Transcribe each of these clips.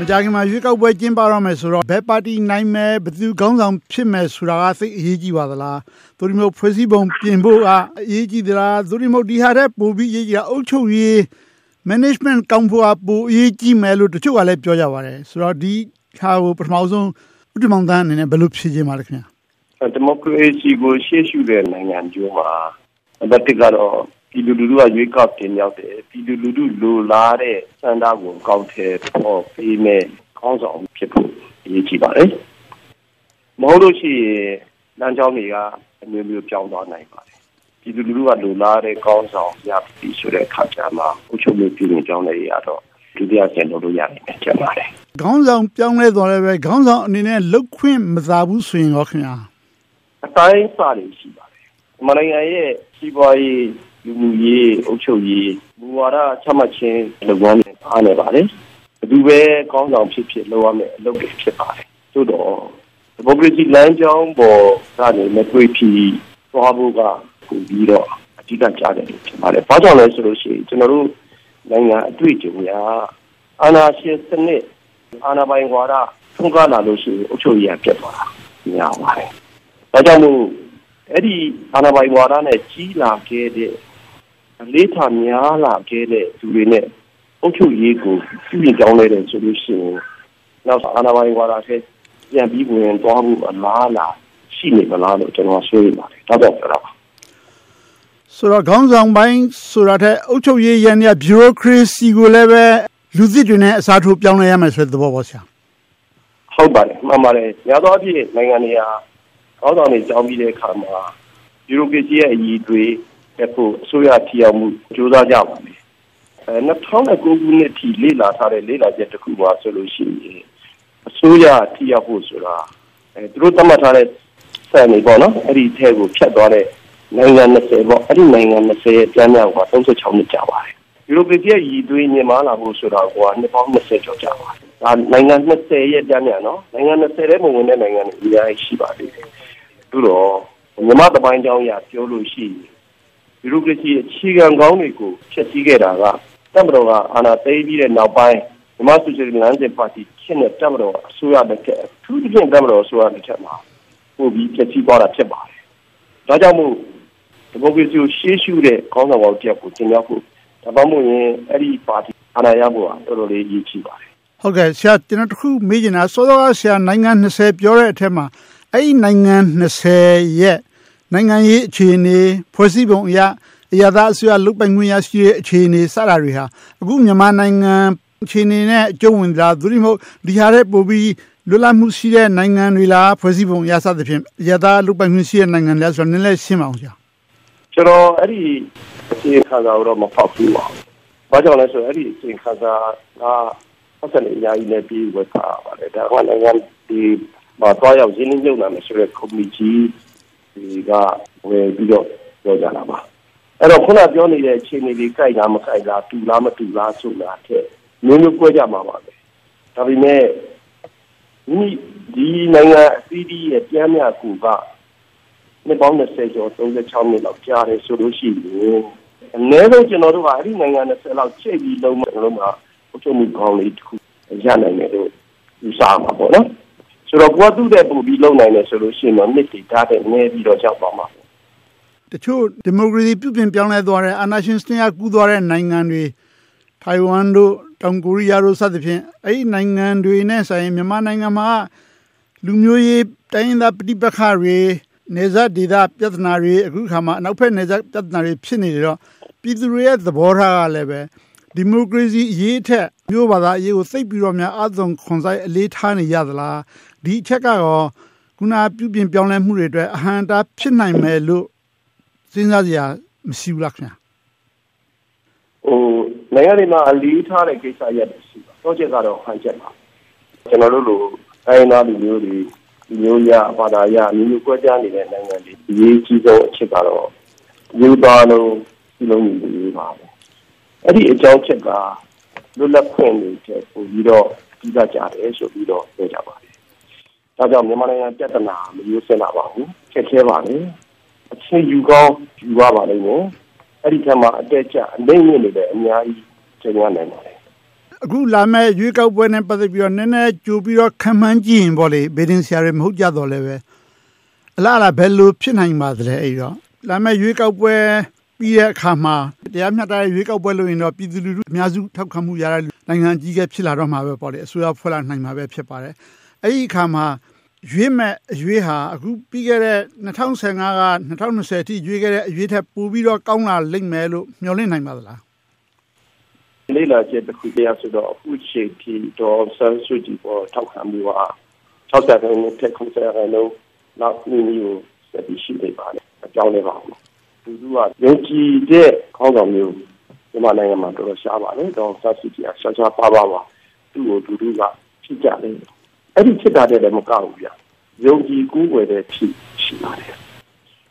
မကြာခင်မှာရွေးကောက်ပွဲကျင်းပတော့မယ်ဆိုတော့ဘယ်ပါတီနိုင်မယ်ဘယ်သူခေါင်းဆောင်ဖြစ်မယ်ဆိုတာကသိအရေးကြီးပါသလားသို့ဒီမို့ဖွဲ့စည်းပုံပြင်ဖို့ကအရေးကြီးသလားသို့ဒီမို့ဒီဟာတဲ့ပိုပြီးအရေးကြီးတာအုပ်ချုပ်ရေး management ကောင်းဖို့အပိုအရေးကြီးမယ်လို့တချို့ကလည်းပြောကြပါတယ်ဆိုတော့ဒီဟာကိုပထမဆုံးဥတ္တမောင်တန်းအနေနဲ့ဘယ်လိုဖြေချင်ပါလဲခင်ဗျာဒီမိုကရေစီကိုရှေ့ရှုတဲ့နိုင်ငံကျိုးမှာအဘက်ကတော့ ပြည်သူလူထုကရွေးကောက်တင်ရောက်တယ်ပြည်သူလူထုလိုလားတဲ့စံသားကိုကောက်တယ်ပေါ်ပေးမယ်ခေါင်းဆောင်ဖြစ်ဖို့အရေးကြီးပါတယ်မဟုတ်လို့ရှိရင်လမ်းကြောင်းတွေကအမျိုးမျိုးပြောင်းသွားနိုင်ပါတယ်ပြည်သူလူထုကလိုလားတဲ့ခေါင်းဆောင်ရပြီဆိုတဲ့အခါကျမှအုပ်ချုပ်မှုပြည်ရင်ကြောင်းတွေရတော့ဒုတိယဆင်လို့ရနိုင်တယ်ကျပါတယ်ခေါင်းဆောင်ပြောင်းလဲသွားလည်းပဲခေါင်းဆောင်အနေနဲ့လုတ်ခွင့်မသာဘူးဆိုရင်ရောခင်ဗျာအတိုင်းစာတွေရှိပါတယ်မလင်ရဲ့စီးပွားရေး လူမှုရေးအုပ်ချုပ်ရေးမူဝါဒချမှတ်ခြင်းလုပ်ငန်းတွေအားနေပါတယ်ဘယ်သူပဲကောင်းဆောင်ဖြစ်ဖြစ်လုပ်ရမယ်အလုပ်တွေဖြစ်ပါတယ်သို့တော့ဒီမိုကရေစီလမ်းကြောင်းပေါ်ကနေမတွေ့ဖြစ်သွားဖို့ကပိုပြီးတော့အဓိကကြားတယ်ဖြစ်ပါတယ်ဘာကြောင့်လဲဆိုလို့ရှိရင်ကျွန်တော်တို့နိုင်ငံအတွေ့အကြုံရအာဏာရှင်စနစ်အာဏာပိုင်ဝါဒထုံးကားလာလို့ရှိရင်အုပ်ချုပ်ရေးပြတ်သွားတာများပါတယ်ဒါကြောင့်မို့အဲ့ဒီအာဏာပိုင်ဝါဒနဲ့ကြီးလာခဲ့တဲ့ အလေးထားများလာခဲ့တဲ့သူတွေနဲ့အုပ်ချုပ်ရေးကိုပြုပြင်ကြောင်းလဲတယ်ဆိုလို့ရှိရင်နောက်အာဏာပိုင်ဝါဒထဲပြန်ပြီးဝင်သွားမှုအလားအလာရှိနေမလားလို့ကျွန်တော်ဆွေးနွေးပါတယ်ဒါတော့ပြောတာပါဆိုတော့ခေါင်းဆောင်ပိုင်းဆိုတာတဲ့အုပ်ချုပ်ရေးရန်ရ bureaucracy ကိုလည်းပဲလူသစ်တွေနဲ့အစားထိုးပြောင်းလဲရမယ်ဆိုတဲ့သဘောပေါ့ဆရာဟုတ်ပါတယ်မှန်ပါတယ်ညသောအဖြစ်နိုင်ငံတွေဟာခေါင်းဆောင်တွေကြောင်းပြီးတဲ့အခါမှာ bureaucracy ရဲ့အည်တွေ တက်ဖို့အစိုးရထီအောင်မှုကြိုးစားကြပါမယ်အဲ2009ခုနှစ်ထိလေ့လာထားတဲ့လေ့လာချက်တစ်ခုပါဆိုလို့ရှိရင်အစိုးရထီရောက်ဖို့ဆိုတာအဲသူတို့သတ်မှတ်ထားတဲ့စံနေပေါ့နော်အဲ့ဒီထဲကိုဖြတ်သွားတဲ့နိုင်ငံ20ပေါ့အဲ့ဒီနိုင်ငံ20ရဲ့ကျန်းမာက36နှစ်ကြာပါတယ်ယူရိုပီရဲ့ရည်သွေးမြင်မာလာဖို့ဆိုတာကနှစ်ပေါင်း20ကျော်ကြာပါတယ်ဒါနိုင်ငံ20ရဲ့ကျန်းမာနော်နိုင်ငံ20ထဲမှာဝင်တဲ့နိုင်ငံတွေအများကြီးရှိပါသေးတယ်သို့တော့မြမတပိုင်းကြောင်းရပြောလို့ရှိရင် ယူရိုကရေစီအခြေခံကောင်းတွေကိုဖျက်ဆီးခဲ့တာကတပ်မတော်ကအာဏာသိမ်းပြီးတဲ့နောက်ပိုင်းမြမဆိုရှယ်လမ်းစဉ်ပါတီရှင်းတဲ့တပ်မတော်အစိုးရတစ်ချက်အထူးသဖြင့်တပ်မတော်အစိုးရတစ်ချက်မှာပို့ပြီးဖျက်ဆီးသွားတာဖြစ်ပါတယ်။ဒါကြောင့်မို့ဒီမိုကရေစီကိုရှေ့ရှုတဲ့ခေါင်းဆောင်ပေါင်းတယောက်ကိုကျင်းပဖို့ဒါမှမဟုတ်ရင်အဲ့ဒီပါတီအာဏာရဖို့ကတော်တော်လေးရည်ကြီးပါတယ်။ဟုတ်ကဲ့ဆရာကျွန်တော်တခုမေးချင်တာစောစောကဆရာနိုင်ငံ20ပြောတဲ့အထက်မှာအဲ့ဒီနိုင်ငံ20ရဲ့ နိုင်ငံရေးအခြေအနေဖွဲ့စည်းပုံအရအရသာအစိုးရလုတ်ပိုင်ခွင့်ရရှိတဲ့အခြေအနေစတာတွေဟာအခုမြန်မာနိုင်ငံအခြေအနေနဲ့အကျုံးဝင်တာသူတို့မဟုတ်ဒီဟာတဲ့ပို့ပြီးလွတ်လပ်မှုရှိတဲ့နိုင်ငံတွေလားဖွဲ့စည်းပုံရစသဖြင့်အရသာလုတ်ပိုင်ခွင့်ရှိတဲ့နိုင်ငံတွေလားဆိုတော့နည်းနည်းရှင်းပါအောင်ကြာကျွန်တော်အဲ့ဒီအစီအခံစာတော့မဖောက်ဘူးပါဘာကြောင့်လဲဆိုတော့အဲ့ဒီအစီအခံစာကဆက်ဆက်နေအများကြီးနဲ့ပြီးဝတ်တာပါတယ်ဒါကနိုင်ငံဒီမှာတွားရောက်ရင်းနှီးမြှုပ်နှံမယ်ဆိုတဲ့ committee ဒီက ဝယ်ပြီးတော့ပြောကြတာပါအဲ့တော့ခုနပြောနေတဲ့အခြေအနေတွေကြိုက်လားမကြိုက်လားတူလားမတူလားဆိုတာတဲ့မျိုးမျိုးကြွက်ကြမှာပါပဲဒါပေမဲ့ဒီဒီနိုင်ငံအသီးသီးရဲ့ပြန်မြကူကနှစ်ပေါင်း20ကျော်36နှစ်လောက်ကြာတယ်ဆိုလို့ရှိရင်အနည်းဆုံးကျွန်တော်တို့ကအဲ့ဒီနိုင်ငံ20လောက်ချိန်ပြီးလုံးမလုံးမှာအချုပ်မှုကောင်းလေးတစ်ခုရနိုင်တယ်လို့ယူဆမှာပေါ့နော် ဆိုတော့ကိုကသူ့တဲ့ပုံပြီးလုံနိုင်တယ်ဆိုလို့ရှိရင်တော့နှစ်တီထားတဲ့နည်းပြီးတော့ကြောက်သွားမှာတချို့ဒီမိုကရေစီပြုပြင်ပြောင်းလဲသွားတဲ့အာဏာရှင်စနစ်ကကူးသွားတဲ့နိုင်ငံတွေထိုင်ဝမ်တို့တောင်ကိုရီးယားတို့စသဖြင့်အဲ့ဒီနိုင်ငံတွေနဲ့ဆိုင်မြန်မာနိုင်ငံမှာလူမျိုးရေးတိုင်းသားပဋိပက္ခတွေနေဇတ်ဒေသပြဿနာတွေအခုခါမှာအနောက်ဘက်နေဇတ်ပြဿနာတွေဖြစ်နေတယ်တော့ပြည်သူတွေရဲ့သဘောထားကလည်းပဲဒီမိုကရေစီအရေးထက်မျိုးဘာသာအရေးကိုသိပ်ပြီးတော့များအသွင်ခွန်ဆိုင်အလေးထားနေရသလား ဒီအချက်ကတော့ခုနပြုပြင်ပြောင်းလဲမှုတွေအတွက်အဟံတာဖြစ်နိုင်မယ်လို့စဉ်းစားကြရမရှိဘူးလားခင်ဗျာဟိုနိုင်ငံတွေမှာအလေးထားတဲ့ကိစ္စရတယ်ရှိပါတော့ချက်ကတော့ဟန်ချက်ပါကျွန်တော်တို့လိုတိုင်းသားလူမျိုးတွေမျိုးရဘာသာရမျိုးမျိုးကွဲပြားနေတဲ့နိုင်ငံတွေအရေးကြီးဆုံးအချက်ကတော့မျိုးသားလုံးစီလုံးညီရေးပါပဲအဲ့ဒီအကြောင်းချက်ကလွတ်လပ်ခွင့်တွေချက်ပို့ပြီးတော့ကြီးကြကြတယ်ဆိုပြီးတော့ပြောကြပါတယ် ဒါကြောင့်မြန်မာနိုင်ငံပြဿနာမရိုးစင်လာပါဘူးချက်ခဲပါလေအချင်းယူကောင်းယူပါပါလိမ့်မယ်အဲ့ဒီထက်မှအတက်ကျအနိုင်မြင့်နေတဲ့အများကြီးကျင်းရနိုင်ပါတယ်အခုလာမဲ့ရွေးကောက်ပွဲနဲ့ပတ်သက်ပြီးတော့နည်းနည်းကြိုပြီးတော့ခံမှန်းကြည့်ရင်ပေါ့လေဗေဒင်ဆရာတွေမဟုတ်ကြတော့လည်းပဲအလားလားဘယ်လိုဖြစ်နိုင်ပါသလဲအဲ့တော့လာမဲ့ရွေးကောက်ပွဲပြီးတဲ့အခါမှာတရားမျှတတဲ့ရွေးကောက်ပွဲလုပ်ရင်တော့ပြည်သူလူထုအများစုထောက်ခံမှုရတဲ့နိုင်ငံကြီးကဖြစ်လာတော့မှာပဲပေါ့လေအစိုးရဖွဲ့လာနိုင်မှာပဲဖြစ်ပါတယ်အဲ့ဒီအခါမှာ ရွေးမဲ့အရွေးဟာအခုပြီးခဲ့တဲ့2015က2020အထိရွေးခဲ့တဲ့အရွေးထက်ပိုပြီးတော့ကောင်းလာလိမ့်မယ်လို့မျှော်လင့်နိုင်ပါသလားလေးလာချက်တစ်ခုတည်းဆိုတော့အခုချိန်ထိတော့ဆန်းစုကြည်ပေါ်ထောက်ခံမှုဟာ60ရာခိုင်နှုန်းထက်90ရာခိုင်နှုန်းနောက်နေ့မျိုးဆက်ပြီးရှိနေပါတယ်အကြောင်းလေးပါဘူးလူလူကယုံကြည်တဲ့ခေါင်းဆောင်မျိုးမြန်မာနိုင်ငံမှာတော်တော်ရှားပါတယ်တော့ဆန်းစုကြည်ကရှားရှားပါပါပါသူ့ကိုလူလူကဖြစ်ကြတယ် အဲ့ဒီဖြစ်တာတဲ့လည်းမကောက်ဘူးဗျယုံကြည်ကူးွယ်တဲ့ဖြစ်ရှိပါတယ်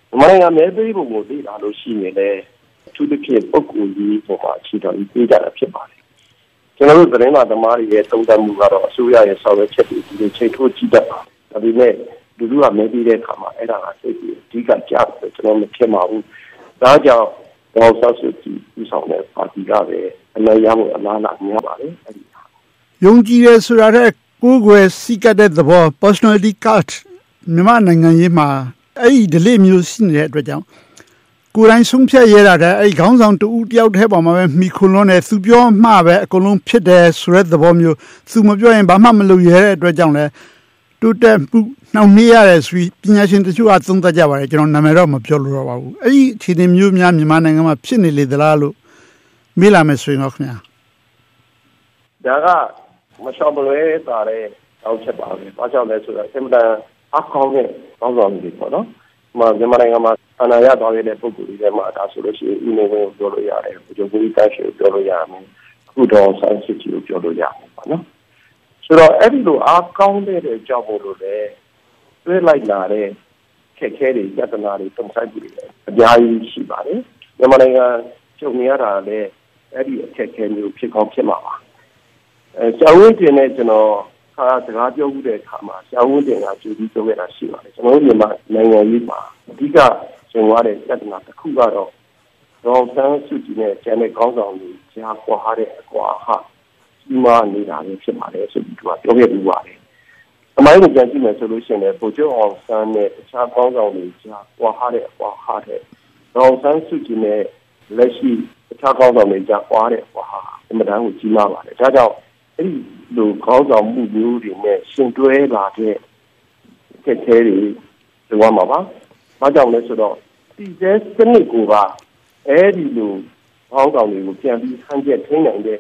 မြန်မာနိုင်ငံမဲပေးပုံကိုသိလာလို့ရှိရင်လည်းအထူးသဖြင့်ပုဂ္ဂိုလ်ကြီးပေါ်မှာအခြေတော်ကြီးပေးကြတာဖြစ်ပါတယ်ကျွန်တော်တို့သတင်းမှသမားတွေရဲ့သုံးသပ်မှုကတော့အစိုးရရဲ့ဆောင်ရွက်ချက်တွေဒီချိန်ထိုးကြည့်တတ်ပါဒါပေမဲ့လူလူကမဲပေးတဲ့အခါမှာအဲ့ဒါကစိတ်ကြီးအဓိကကြားတယ်ကျွန်တော်မဖြစ်ပါဘူးဒါကြောင့်တော့ဆောက်စုကြည့်ပြီးဆောင်တဲ့ပါတီကပဲအနိုင်ရဖို့အလားအလာများပါတယ်အဲ့ဒီယုံကြည်ရဆိုတာတဲ့ ကိုယ်ွယ်စီကတဲ့သဘော personality card မြန်မာနိုင်ငံရေးမှာအဲ့ဒီ delay မျိုးရှိနေတဲ့အတွက်ကြောင့်ကိုယ်တိုင်ဆုံးဖြတ်ရတာတဲ့အဲ့ဒီခေါင်းဆောင်တူတယောက်တည်းပေါ်မှာပဲမိခွန်းလုံးနဲ့သူပြောမှပဲအကုန်လုံးဖြစ်တယ်ဆိုတဲ့သဘောမျိုးသူမပြောရင်ဘာမှမလုပ်ရတဲ့အတွက်ကြောင့်လဲတိုးတက်မှုနှောင့်နှေးရတယ်ဆိုပြီးပညာရှင်တချို့ကသုံးသပ်ကြပါတယ်ကျွန်တော်နာမည်တော့မပြောလို့တော့ပါဘူးအဲ့ဒီအခြေအနေမျိုးများမြန်မာနိုင်ငံမှာဖြစ်နေလေသလားလို့မေးလာမယ်ဆိုရင်တော့ခင်ဗျာဒါက မရှောင်မလွဲတာတဲ့အောက်ချက်ပါပဲ။ဘာကြောင့်လဲဆိုတော့အင်မတန်အကောင်းတဲ့ကောင်းဆောင်တွေပေါ့နော်။မှာမြန်မာနိုင်ငံမှာအနာရသွားတဲ့ပုံစံတွေထဲမှာဒါဆိုလို့ရှိရင်ဦးနေဝင်ပြောလို့ရတယ်။ဂျိုဘူရီတိုက်ရှိပြောလို့ရမယ်။အခုတော့ဆန်းစစ်ကြီးကိုပြောလို့ရမယ်ပေါ့နော်။ဆိုတော့အဲ့ဒီလိုအားကောင်းတဲ့အကြောင်းမို့လို့လေတွဲလိုက်လာတဲ့ခက်ခဲတွေပြဿနာတွေတုံ့ဆိုက်ပြီးအများကြီးရှိပါတယ်။မြန်မာနိုင်ငံကြုံနေရတာလည်းအဲ့ဒီအခက်အခဲမျိုးဖြစ်ကောင်းဖြစ်မှာပါ။ အဲဆရာဝန်တင်နဲ့ကျွန်တော်ခါစကားပြောမှုတဲ့အခါမှာဆရာဝန်တင်ကကြိုပြီးပြောခဲ့တာရှိပါတယ်ကျွန်တော်တို့မြန်မာနိုင်ငံရေးမှာအဓိကရှင်ရတဲ့ပြဿနာတစ်ခုကတော့ဒေါ်ဆန်းစုကြည်နဲ့ကျန်တဲ့ကောင်းဆောင်တွေကြားကွာတဲ့အကွာဟာကြီးမားနေတာပဲဖြစ်ပါတယ်ဆိုပြီးသူကပြောခဲ့ပြီးပါတယ်အမိုင်းကိုပြန်ကြည့်မယ်ဆိုလို့ရှိရင်လည်းဗိုလ်ချုပ်အောင်ဆန်းနဲ့တခြားကောင်းဆောင်တွေကြားကွာတဲ့အကွာဟာတဲ့ဒေါ်ဆန်းစုကြည်နဲ့လက်ရှိတခြားကောင်းဆောင်တွေကြားကွာတဲ့အကွာဟာအမှန်တမ်းကိုကြီးမားပါတယ်ဒါကြောင့် အဲ့ဒီလိုခေါင်းဆောင်မှုမျိုးတွေနဲ့ရှင်တွဲလာတဲ့အခက်အခဲတွေလိုရမှာပါ။ဘာကြောင့်လဲဆိုတော့ဒီကျဲစနစ်ကိုကအဲ့ဒီလိုခေါင်းဆောင်တွေကိုပြန်ပြီးဆန်းကျက်ထိန်းနိုင်တဲ့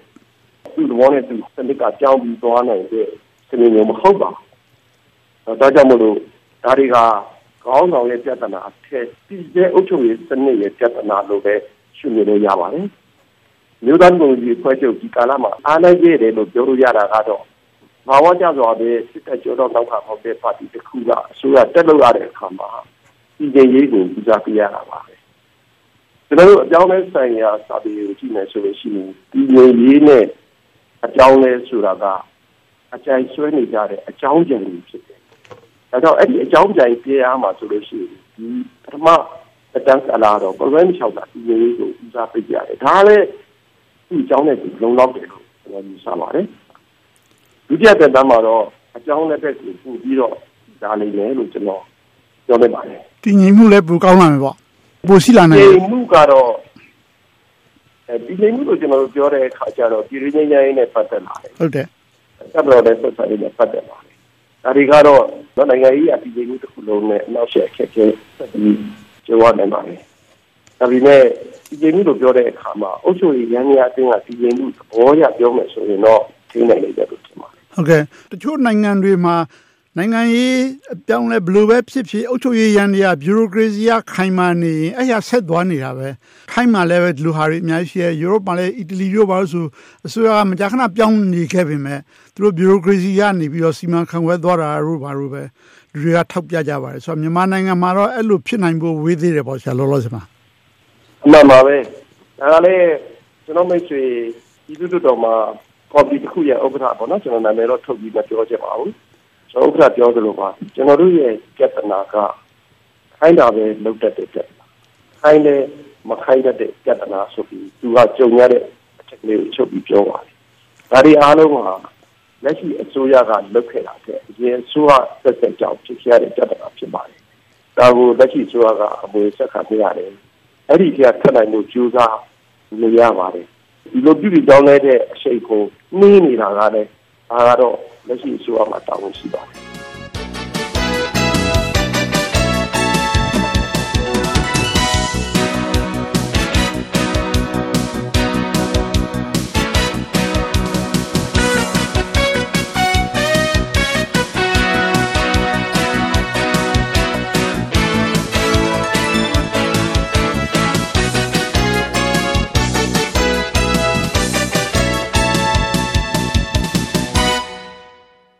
သူ့သဘောနဲ့သူစနစ်ကကြောင်းပြီးသွားနိုင်တဲ့စနစ်မျိုးမဟုတ်ပါဘူး။ဒါကြောင့်မလို့ဒါတွေကခေါင်းဆောင်ရဲ့ပြဿနာအထက်ဒီကျဲအုပ်ချုပ်ရေးစနစ်ရဲ့ပြဿနာလို့ပဲရှုမြင်လို့ရပါတယ်။ မြို့သားကုန်ကြီးဖွဲ့ချုပ်ဒီကာလမှာအားနိုင်ခဲ့တယ်လို့ပြောလို့ရတာကတော့ဘာဝကြစွာပဲစစ်တပ်ကျောတော့နောက်ခါပေါ့တဲ့ပါတီတစ်ခုကအစိုးရတက်လို့ရတဲ့အခါမှာဒီကြရေးကိုဦးစားပေးရတာပါပဲကျွန်တော်တို့အကြောင်းလဲဆိုင်ရာစာပေကိုကြည့်မယ်ဆိုလို့ရှိရင်ဒီကြရေးနဲ့အကြောင်းလဲဆိုတာကအကြိုင်ဆွဲနေကြတဲ့အကြောင်းကြံတွေဖြစ်တယ်ဒါကြောင့်အဲ့ဒီအကြောင်းကြံပြရမှာဆိုလို့ရှိရင်ဒီပထမအတန်းကလာတော့ program 6ကဒီရေးကိုဦးစားပေးကြတယ်ဒါလည်း သူ့အကြောင်းနဲ့သူလုံလောက်တယ်လို့ကျွန်တော်ယူဆပါတယ်ဒုတိယသက်တမ်းမှာတော့အကြောင်းလက်ဘက်ကိုပို့ပြီးတော့ဒါလိမ့်မယ်လို့ကျွန်တော်ပြောနေပါတယ်တည်ငြိမ်မှုလည်းပိုကောင်းလာမယ်ပေါ့ပိုရှိလာနိုင်တယ်တည်ငြိမ်မှုကတော့အဲဒီလိမ့်မှုလို့ကျွန်တော်တို့ပြောတဲ့အခါကျတော့ပြည်ရင်းချင်းချင်းနဲ့ပတ်သက်လာတယ်ဟုတ်တယ်တပ်တော်တဲ့ဆက်ဆံရေးနဲ့ပတ်သက်လာတယ်ဒါတွေကတော့နိုင်ငံရေးအပြည်ပြည်တစ်ခုလုံးနဲ့အနောက်ရှက်အခက်အခဲဆက်ပြီးကျော်ရနိုင်ပါတယ်ဒါပေမဲ့ ဒီကြိမ်မှုလို့ပြောတဲ့အခါမှာအုပ်ချုပ်ရေးရန်ရာအတင်းကဒီကြိမ်မှုသဘောရပြောမယ်ဆိုရင်တော့ထိနိုင်လိမ့်မယ်လို့ထင်ပါတယ်ဟုတ်ကဲ့တချို့နိုင်ငံတွေမှာနိုင်ငံရေးအပြောင်းလဲဘယ်လိုပဲဖြစ်ဖြစ်အုပ်ချုပ်ရေးရန်ရာဘီရိုကရေစီကခိုင်မာနေရင်အဲ့ရဆက်သွားနေတာပဲခိုင်မာလည်းပဲဒီလိုဟာတွေအများကြီးရှိရဲယူရိုပမှာလည်းအီတလီတို့ဘာလို့ဆိုအစိုးရကမကြာခဏပြောင်းနေခဲ့ပေမဲ့သူတို့ဘီရိုကရေစီကနေပြီးတော့စီမံခန့်ခွဲသွားတာတို့ဘာလို့ပဲလူတွေကထောက်ပြကြပါတယ်ဆိုတော့မြန်မာနိုင်ငံမှာတော့အဲ့လိုဖြစ်နိုင်ဖို့ဝေးသေးတယ်ပေါ့ဆရာလောလောဆယ်မှာအ မှန်ပါပဲဒါကလည်းကျွန်တော်မိတ်ဆွေဒီလိုတော့မှာကော်ပီတစ်ခုရဲ့ဥက္ကဋ္ဌပေါ့နော်ကျွန်တော်နာမည်တော့ထုတ်ပြီးမပြောချင်ပါဘူးကျွန်တော်ဥက္ကဋ္ဌပြောသလိုပါကျွန်တော်တို့ရဲ့ပြဿနာကခိုင်းတာပဲလုပ်တတ်တဲ့ပြဿနာခိုင်းတယ်မခိုင်းတတ်တဲ့ပြဿနာဆိုပြီးသူကကြုံရတဲ့အချက်ကလေးကိုချုပ်ပြီးပြောပါတယ်ဒါတွေအားလုံးဟာလက်ရှိအစိုးရကလုပ်ခဲ့တာတဲ့အရင်အစိုးရဆက်ဆက်ကြောင့်ဖြစ်ခဲ့တဲ့ပြဿနာဖြစ်ပါတယ်ဒါကိုလက်ရှိအစိုးရကအမွေဆက်ခံပြရတယ် အဲ့ဒီကထပ်နိုင်လို့ကြိုးစားနေရပါတယ်ဒီလိုပြည်ပြောင်းလဲတဲ့အရှိန်ကိုနှင်းနေတာကလည်းဒါကတော့လက်ရှိအစိုးရမှာတာဝန်ရှိပါတယ်